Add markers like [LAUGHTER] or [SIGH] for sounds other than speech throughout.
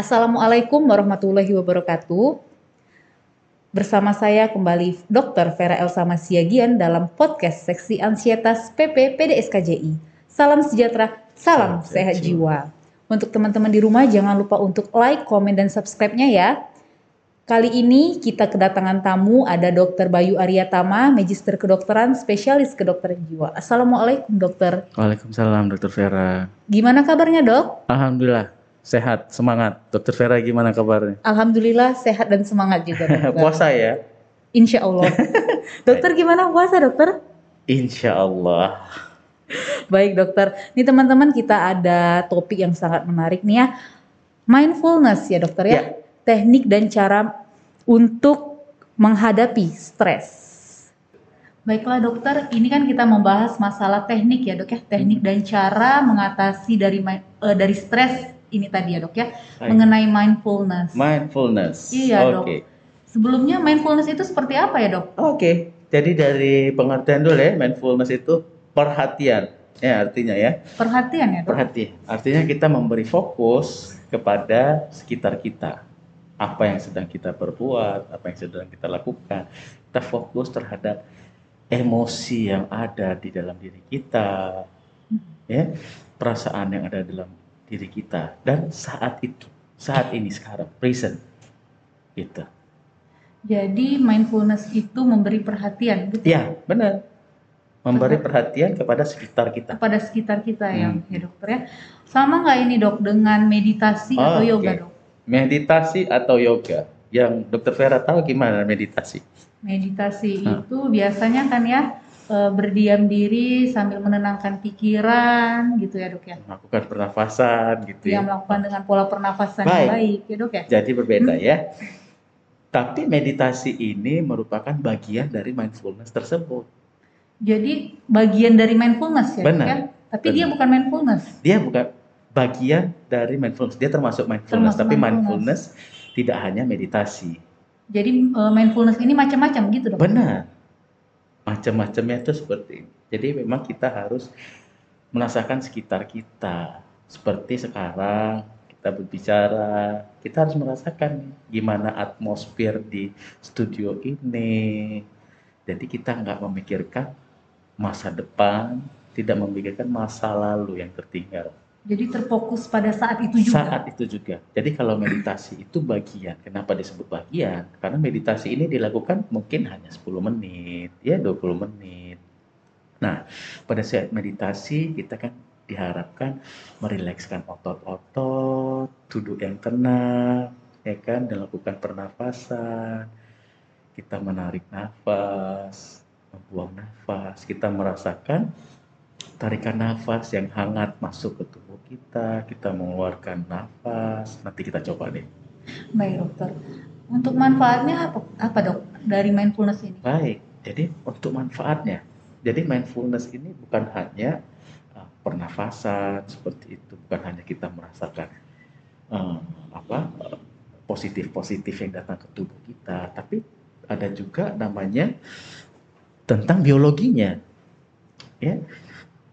Assalamualaikum warahmatullahi wabarakatuh. Bersama saya kembali Dr. Vera Elsa Masiagian dalam podcast Seksi Ansietas PP PDSKJI. Salam sejahtera, salam sehat jiwa. Untuk teman-teman di rumah jangan lupa untuk like, komen, dan subscribe-nya ya. Kali ini kita kedatangan tamu ada Dr. Bayu Aryatama, Magister Kedokteran, Spesialis Kedokteran Jiwa. Assalamualaikum dokter. Waalaikumsalam Dokter Vera. Gimana kabarnya dok? Alhamdulillah sehat, semangat. Dokter Vera gimana kabarnya? Alhamdulillah sehat dan semangat juga [LAUGHS] puasa ya? Insya Allah. [LAUGHS] dokter gimana puasa dokter? Insya Allah. Baik dokter, ini teman-teman kita ada topik yang sangat menarik nih ya. Mindfulness ya dokter ya. Ya. Teknik dan cara untuk menghadapi stres. Baiklah dokter, ini kan kita membahas masalah teknik ya dok ya, teknik dan cara mengatasi dari eh, dari stres ini tadi ya dok ya, Baik. mengenai mindfulness. Mindfulness. Iya, Dok. Oke. Sebelumnya mindfulness itu seperti apa ya dok? Oke. Jadi dari pengertian dulu ya, mindfulness itu perhatian. Ya artinya ya, Perhatian ya dok? perhatian. Artinya kita memberi fokus kepada sekitar kita. Apa yang sedang kita perbuat, apa yang sedang kita lakukan. Kita fokus terhadap emosi yang ada di dalam diri kita, ya, perasaan yang ada dalam diri kita dan saat itu, saat ini sekarang, present, gitu. Jadi mindfulness itu memberi perhatian gitu Ya, benar. Memberi perhatian kepada sekitar kita. kepada sekitar kita ya, Hmm. ya dokter ya. Sama nggak ini dok dengan meditasi Oh, atau yoga dok? Meditasi atau yoga? Yang Dokter Vera tahu gimana meditasi? Meditasi Hah. itu biasanya kan ya berdiam diri sambil menenangkan pikiran gitu ya dok ya. Melakukan pernafasan gitu Yang ya. melakukan dengan pola pernafasan yang Baik. baik ya dok ya. Jadi berbeda Hmm. ya. Tapi meditasi ini merupakan bagian dari mindfulness tersebut. Jadi bagian dari mindfulness ya dok Benar. ya. Tapi dia Benar. bukan mindfulness. Dia bukan bagian dari mindfulness. Dia termasuk mindfulness, Termasuk tapi mindfulness. mindfulness tidak hanya meditasi. Jadi eh, mindfulness ini macam-macam gitu dok. Benar. Macam-macamnya itu seperti ini. Jadi memang kita harus merasakan sekitar kita. Seperti sekarang kita berbicara, kita harus merasakan gimana atmosfer di studio ini. Jadi kita nggak memikirkan masa depan, tidak memikirkan masa lalu yang tertinggal. Jadi terfokus pada saat itu juga. Saat itu juga. Jadi kalau meditasi itu bagian. Kenapa disebut bagian? Karena meditasi ini dilakukan mungkin hanya 10 menit, ya 20 menit. Nah, pada saat meditasi kita kan diharapkan merilekskan otot-otot, duduk yang tenang, ya kan, dan lakukan pernafasan. Kita menarik nafas, membuang nafas, kita merasakan tarikan nafas yang hangat masuk ke tubuh kita, kita mengeluarkan nafas. Nanti kita coba deh. Baik dokter. Untuk manfaatnya apa, apa dok dari mindfulness ini? Baik, jadi untuk manfaatnya. Jadi mindfulness ini bukan hanya uh, pernafasan seperti itu, bukan hanya kita merasakan uh, apa uh, positif-positif yang datang ke tubuh kita, tapi ada juga namanya tentang biologinya, ya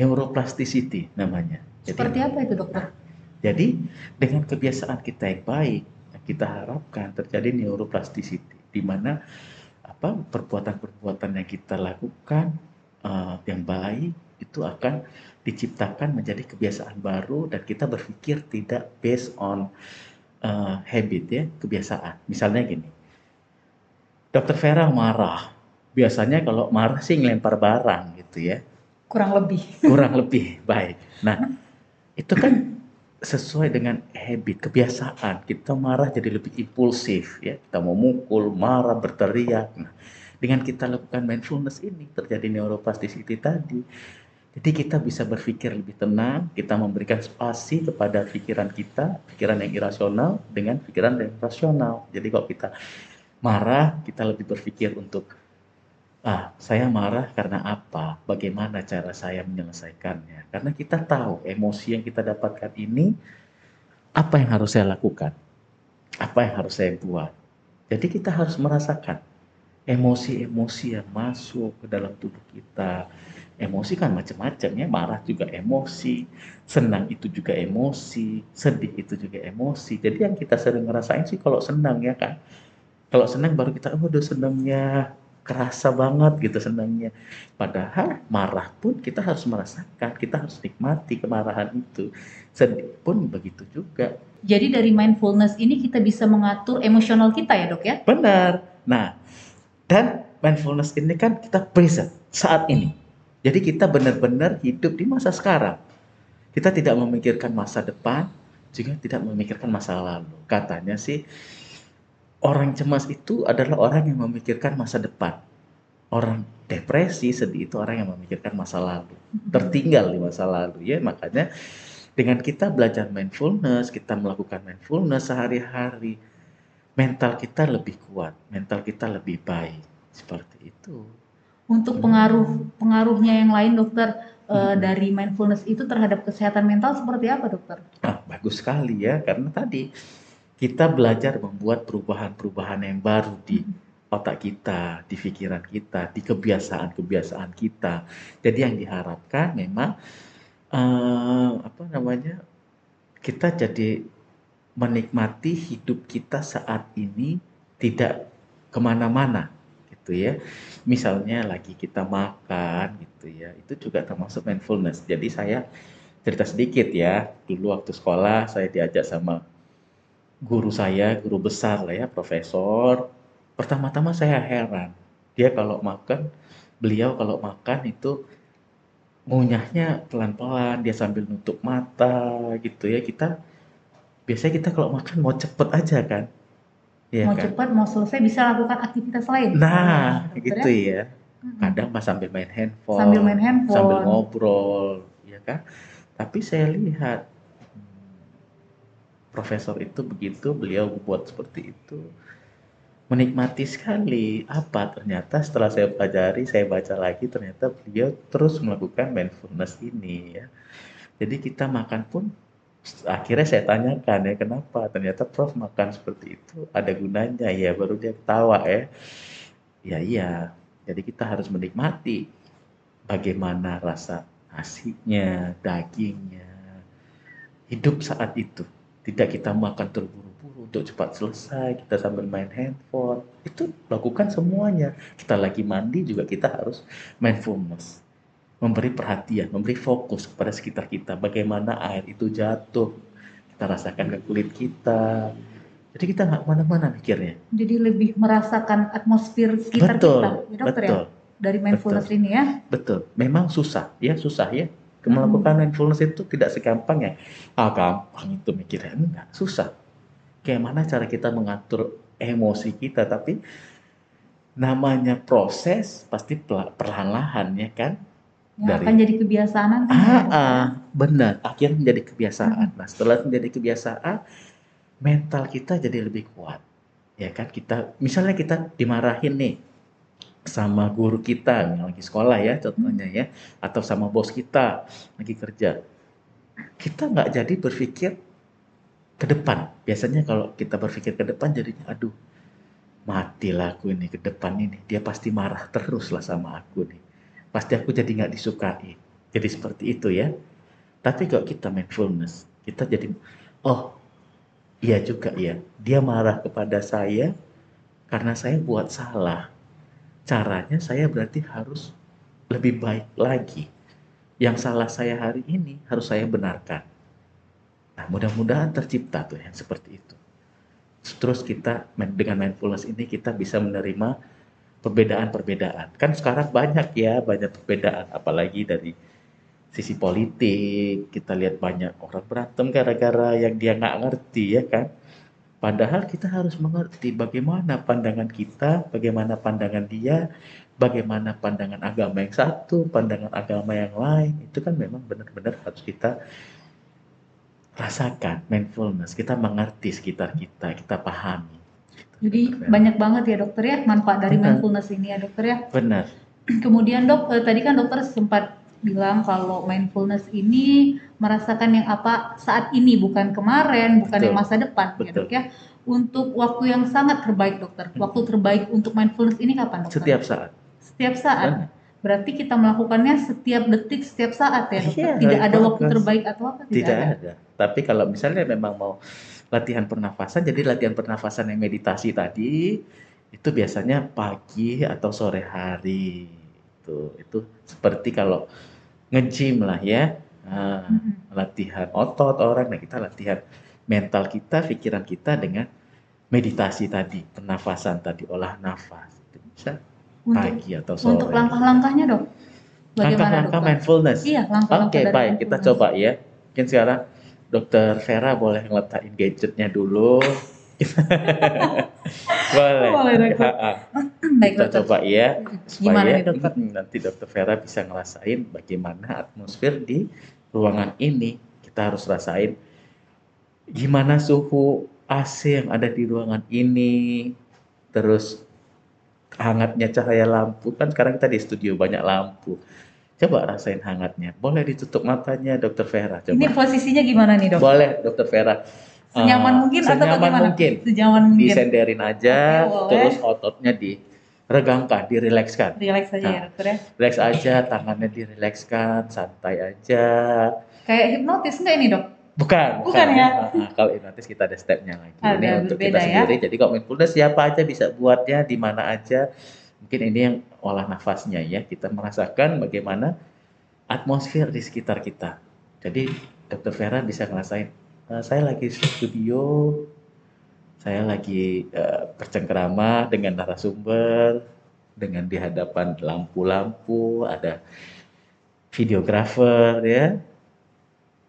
neuroplasticity namanya. Jadi- Seperti apa itu dokter? Jadi dengan kebiasaan kita yang baik, kita harapkan terjadi neuroplasticity, di mana apa perbuatan-perbuatan yang kita lakukan eh, yang baik itu akan diciptakan menjadi kebiasaan baru dan kita berpikir tidak based on eh, habit ya kebiasaan. Misalnya gini, Dokter Vera marah, biasanya kalau marah sih ngelempar barang gitu ya Kurang lebih. [LAUGHS] kurang lebih baik. Nah, itu kan sesuai dengan habit, kebiasaan. Kita marah jadi lebih impulsif, ya. Kita mau mukul, marah, berteriak. Nah, dengan kita lakukan mindfulness ini terjadi neuroplasticity tadi. Jadi kita bisa berpikir lebih tenang, kita memberikan spasi kepada pikiran kita, pikiran yang irasional dengan pikiran yang rasional. Jadi kalau kita marah, kita lebih berpikir untuk Ah, saya marah karena apa? Bagaimana cara saya menyelesaikannya? Karena kita tahu emosi yang kita dapatkan ini apa yang harus saya lakukan? Apa yang harus saya buat? Jadi kita harus merasakan emosi-emosi yang masuk ke dalam tubuh kita. Emosi kan macam-macam ya, marah juga emosi, senang itu juga emosi, sedih itu juga emosi. Jadi yang kita sering ngerasain sih kalau senang ya kan. Kalau senang baru kita, oh udah senangnya kerasa banget gitu senangnya. Padahal marah pun kita harus merasakan, kita harus nikmati kemarahan itu. Sedih pun begitu juga. Jadi dari mindfulness ini kita bisa mengatur emosional kita ya dok ya? Benar. Nah, dan mindfulness ini kan kita present saat ini. Jadi kita benar-benar hidup di masa sekarang. Kita tidak memikirkan masa depan, juga tidak memikirkan masa lalu. Katanya sih orang cemas itu adalah orang yang memikirkan masa depan. Orang depresi, sedih itu orang yang memikirkan masa lalu. Tertinggal di masa lalu ya. Makanya dengan kita belajar mindfulness, kita melakukan mindfulness sehari-hari, mental kita lebih kuat, mental kita lebih baik. Seperti itu. Untuk pengaruh pengaruhnya yang lain dokter uh, dari mindfulness itu terhadap kesehatan mental seperti apa dokter? Ah, bagus sekali ya karena tadi kita belajar membuat perubahan-perubahan yang baru di otak kita, di pikiran kita, di kebiasaan-kebiasaan kita. Jadi yang diharapkan memang uh, apa namanya kita jadi menikmati hidup kita saat ini tidak ke mana-mana gitu ya. Misalnya lagi kita makan gitu ya, itu juga termasuk mindfulness. Jadi saya cerita sedikit ya, dulu waktu sekolah saya diajak sama guru saya, guru besar lah ya, profesor. Pertama-tama saya heran, dia kalau makan, beliau kalau makan itu ngunyahnya pelan-pelan, dia sambil nutup mata gitu ya. Kita biasanya kita kalau makan mau cepet aja kan Ya, mau kan? cepat, mau selesai bisa lakukan aktivitas lain. Nah, gitu ya. Kadang pas sambil main handphone, sambil main handphone, sambil ngobrol, ya kan. Tapi saya lihat profesor itu begitu, beliau buat seperti itu, menikmati sekali. Apa? Ternyata setelah saya pelajari, saya baca lagi, ternyata beliau terus melakukan mindfulness ini ya. Jadi kita makan pun akhirnya saya tanyakan ya kenapa? Ternyata Prof makan seperti itu ada gunanya. Ya baru dia ketawa ya. Ya iya. Jadi kita harus menikmati bagaimana rasa nasinya dagingnya hidup saat itu tidak kita makan terburu-buru untuk cepat selesai kita sambil main handphone itu lakukan semuanya kita lagi mandi juga kita harus mindfulness memberi perhatian, memberi fokus kepada sekitar kita. Bagaimana air itu jatuh, kita rasakan ke kulit kita. Jadi kita nggak ke mana-mana mikirnya. Jadi lebih merasakan atmosfer sekitar betul, kita, ya dokter ya? betul, ya? Dari mindfulness betul, ini ya? Betul. Memang susah, ya susah ya. Melakukan hmm. mindfulness itu tidak segampang ya. Ah gampang itu mikirnya enggak, susah. Kayak mana cara kita mengatur emosi kita, tapi namanya proses pasti perlahan-lahan ya kan Ya, dari, akan jadi kebiasaan nanti. Ah, ya, ah, benar. Akhirnya menjadi kebiasaan. Hmm. Nah, setelah menjadi kebiasaan, mental kita jadi lebih kuat. Ya kan kita, misalnya kita dimarahin nih sama guru kita yang lagi sekolah ya contohnya ya, atau sama bos kita lagi kerja, kita nggak jadi berpikir ke depan. Biasanya kalau kita berpikir ke depan jadinya, aduh, matilah aku ini ke depan ini. Dia pasti marah terus lah sama aku nih pasti aku jadi nggak disukai. Jadi seperti itu ya. Tapi kalau kita mindfulness, kita jadi, oh iya juga ya, dia marah kepada saya karena saya buat salah. Caranya saya berarti harus lebih baik lagi. Yang salah saya hari ini harus saya benarkan. Nah, mudah-mudahan tercipta tuh yang seperti itu. Terus kita dengan mindfulness ini kita bisa menerima perbedaan-perbedaan. Kan sekarang banyak ya, banyak perbedaan, apalagi dari sisi politik, kita lihat banyak orang berantem gara-gara yang dia nggak ngerti ya kan. Padahal kita harus mengerti bagaimana pandangan kita, bagaimana pandangan dia, bagaimana pandangan agama yang satu, pandangan agama yang lain. Itu kan memang benar-benar harus kita rasakan mindfulness, kita mengerti sekitar kita, kita pahami. Jadi Benar. banyak banget ya dokter ya manfaat dari Benar. mindfulness ini ya dokter ya. Benar. Kemudian dok, eh, tadi kan dokter sempat bilang kalau mindfulness ini merasakan yang apa saat ini bukan kemarin, bukan Betul. yang masa depan ya Betul. dok ya. Untuk waktu yang sangat terbaik dokter, waktu terbaik untuk mindfulness ini kapan dokter? Setiap saat. Setiap saat. Benar. Berarti kita melakukannya setiap detik, setiap saat ya dokter. Iya, Tidak ada waktu terbaik atau apa? Tidak ada. Tapi kalau misalnya memang mau latihan pernafasan, jadi latihan pernafasan yang meditasi tadi itu biasanya pagi atau sore hari. Itu itu seperti kalau nge-gym lah ya. Nah, latihan otot orang, nah kita latihan mental kita, pikiran kita dengan meditasi tadi, pernafasan tadi, olah nafas. Bisa Untuk pagi atau sore. untuk langkah-langkahnya dok, bagaimana Langkah-langkah mindfulness. Iya, Oke, dari baik. Kita coba ya. Mungkin sekarang Dokter Vera boleh ngeletakin gadgetnya dulu. [LAUGHS] boleh. Boleh, dokter. Ha, ha. [CLEARS THROAT] Baik Kita dokter. coba ya. Gimana Supaya nih, dokter? [CLEARS THROAT] nanti Dokter Vera bisa ngerasain bagaimana atmosfer di ruangan ini. Kita harus rasain gimana suhu AC yang ada di ruangan ini. Terus hangatnya cahaya lampu. Kan sekarang kita di studio banyak lampu. Coba rasain hangatnya. Boleh ditutup matanya, Dokter Vera. Coba. Ini posisinya gimana nih dok? Boleh, Dokter Vera. Senyaman Eh, mungkin atau senyaman bagaimana? mungkin. Senyaman mungkin. Disenderin aja, boleh. terus ototnya diregangkan, dirilekskan. Relax aja ya Nah. dokter ya. Relax aja, tangannya dirilekskan, santai aja. Kayak hipnotis nggak ini dok? Bukan, Bukan ya? Nah, nah, kalau hipnotis kita ada stepnya lagi. Ada, ini untuk kita ya. sendiri. Jadi kalau mindfulness siapa aja bisa buatnya di mana aja. Mungkin ini yang olah nafasnya ya. Kita merasakan bagaimana atmosfer di sekitar kita. Jadi Dokter Vera bisa ngerasain. "Eh, saya lagi studio, saya lagi eh, bercengkerama dengan narasumber, dengan di hadapan lampu-lampu, ada videografer ya.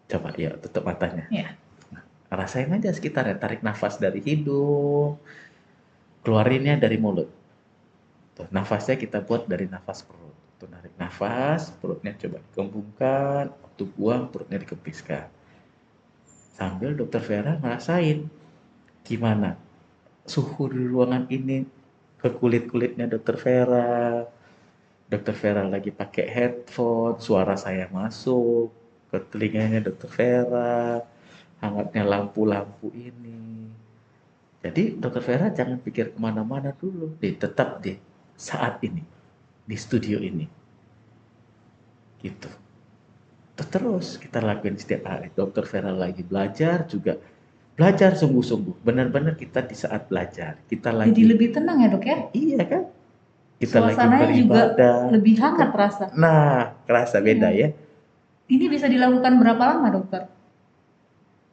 Coba ya tutup matanya. Iya. Nah, rasain aja sekitarnya, tarik nafas dari hidung, keluarinnya dari mulut. Tuh, nafasnya kita buat dari nafas perut. Tuh, narik nafas, perutnya coba dikembungkan, waktu buang perutnya dikepiskan. Sambil dokter Vera ngerasain gimana suhu di ruangan ini ke kulit-kulitnya dokter Vera. Dokter Vera lagi pakai headphone, suara saya masuk ke telinganya dokter Vera, hangatnya lampu-lampu ini. Jadi dokter Vera jangan pikir ke mana-mana dulu, deh tetap di saat ini, di studio ini. Gitu. Terus kita lakuin setiap hari. Dokter Vera lagi belajar juga belajar sungguh-sungguh. Benar-benar kita di saat belajar. Kita lagi Jadi lebih tenang ya dok ya? Iya kan? Kita lagi Suasananya juga beribadah. Lebih hangat rasa. Nah, kerasa beda ya. Ini bisa dilakukan berapa lama dokter?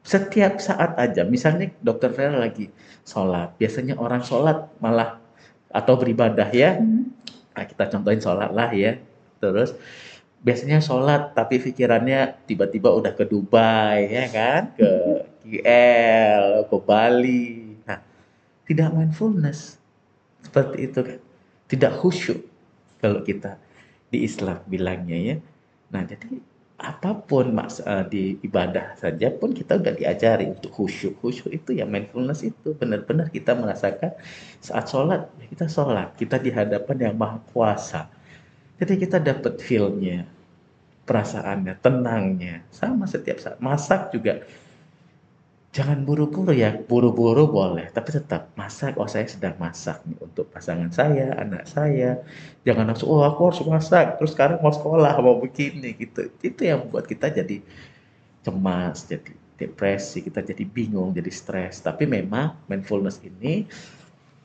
Setiap saat aja. Misalnya dokter Vera lagi sholat. Biasanya orang sholat malah atau beribadah ya. Hmm. Nah, kita contohin sholat lah ya. Terus biasanya sholat tapi pikirannya tiba-tiba udah ke Dubai ya kan, ke KL, ke Bali. Nah, tidak mindfulness seperti itu kan, tidak khusyuk kalau kita di Islam bilangnya ya. Nah, jadi apa pun maks eh, di ibadah saja pun kita udah diajari untuk khusyuk. Khusyuk itu ya mindfulness itu benar-benar kita merasakan saat sholat ya kita sholat, kita di hadapan yang maha kuasa. Jadi kita dapat feel-nya, perasaannya, tenangnya. Sama setiap saat. Masak juga jangan buru-buru ya, buru-buru boleh, tapi tetap masak. Oh saya sedang masak nih untuk pasangan saya, anak saya. Jangan langsung, oh aku harus masak, terus sekarang mau sekolah, mau begini gitu. Itu yang membuat kita jadi cemas, jadi depresi, kita jadi bingung, jadi stres. Tapi memang mindfulness ini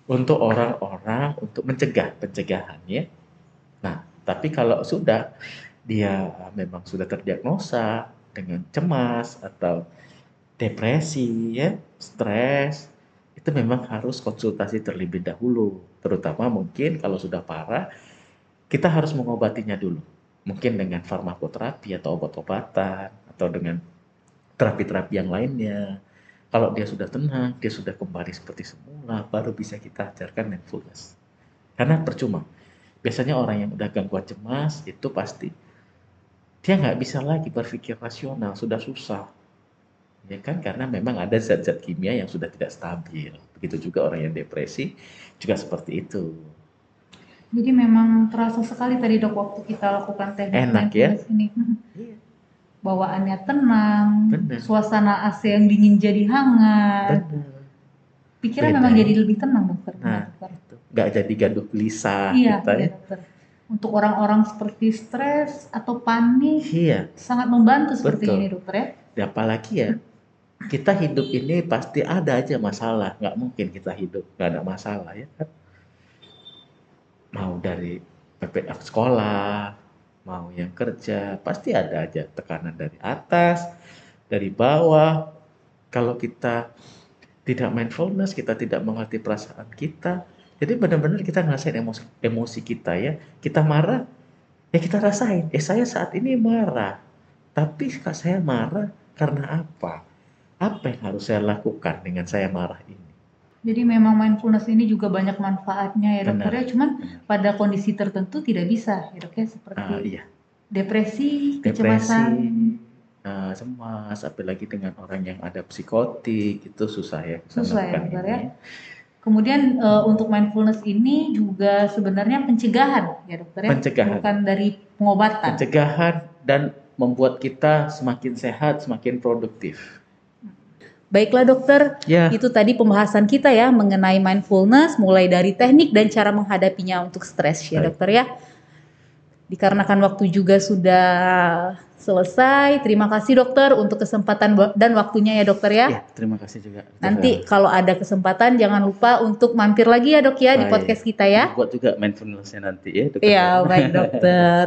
untuk orang-orang untuk mencegah pencegahan ya. Nah, tapi kalau sudah dia memang sudah terdiagnosa dengan cemas atau depresi ya, stres, itu memang harus konsultasi terlebih dahulu. Terutama mungkin kalau sudah parah, kita harus mengobatinya dulu. Mungkin dengan farmakoterapi atau obat-obatan atau dengan terapi-terapi yang lainnya. Kalau dia sudah tenang, dia sudah kembali seperti semula, baru bisa kita ajarkan mindfulness. Karena percuma. Biasanya orang yang udah gangguan cemas itu pasti dia nggak bisa lagi berpikir rasional, sudah susah. Ya kan? Karena memang ada zat-zat kimia yang sudah tidak stabil. Begitu juga orang yang depresi juga seperti itu. Jadi memang terasa sekali tadi dok waktu kita lakukan teknik Enak ya? ini. Iya. Bawaannya tenang, Benar. suasana AC yang dingin jadi hangat. Benar. Pikiran Beda memang jadi lebih tenang dokter. Nah. Nggak jadi gaduh gelisah Iya, iya ya. dokter. Untuk orang-orang seperti stres atau panik Iya. sangat membantu seperti Betul. ini dokter ya. Ya, apalagi ya, kita hidup ini pasti ada aja masalah. Nggak mungkin kita hidup nggak ada masalah ya kan. Mau dari PPK sekolah, mau yang kerja, pasti ada aja tekanan dari atas, dari bawah. Kalau kita tidak mindfulness, kita tidak mengerti perasaan kita. Jadi benar-benar kita ngerasain emosi, emosi kita ya. Kita marah, ya kita rasain. Eh saya saat ini marah. Tapi kak saya marah karena apa? Apa yang harus saya lakukan dengan saya marah ini? Jadi memang mindfulness ini juga banyak manfaatnya ya dokter Benar. ya. Cuman Benar. pada kondisi tertentu tidak bisa ya dok ya seperti Ah, iya, depresi, depresi, kecemasan. cemas, apalagi dengan orang yang ada psikotik itu susah ya. Susah ya, dokter ini ya. Kemudian eh, untuk mindfulness ini juga sebenarnya pencegahan ya dokter ya. Pencegahan. Bukan dari pengobatan. Pencegahan dan membuat kita semakin sehat, semakin produktif. Baiklah dokter, Ya, itu tadi pembahasan kita ya mengenai mindfulness mulai dari teknik dan cara menghadapinya untuk stres ya Baik. dokter ya. Dikarenakan waktu juga sudah selesai. Terima kasih dokter untuk kesempatan dan waktunya ya dokter ya. ya, terima kasih juga. Nanti kalau ada kesempatan jangan lupa untuk mampir lagi ya dok ya di Baik. podcast kita ya. Buat juga mindfulness-nya nanti ya. Dr. Iya [LAUGHS] baik dokter.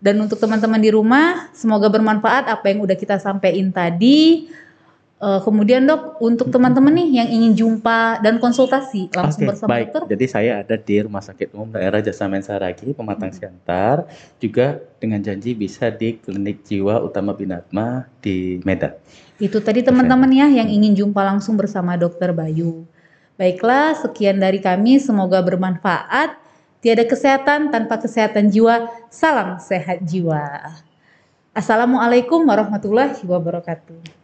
Dan untuk teman-teman di rumah semoga bermanfaat apa yang udah kita sampaikan tadi. Eh, kemudian dok untuk teman-teman nih yang ingin jumpa dan konsultasi langsung Oke, bersama baik. dokter. Jadi saya ada di Rumah Sakit Umum Daerah Jasamen Saragi, Pematang Siantar. Juga dengan janji bisa di Klinik Jiwa Utama Binatma di Medan. Itu tadi teman-teman ya yang ingin jumpa langsung bersama dokter Bayu. Baiklah, sekian dari kami. Semoga bermanfaat. Tiada kesehatan tanpa kesehatan jiwa. Salam sehat jiwa. Assalamualaikum warahmatullahi wabarakatuh.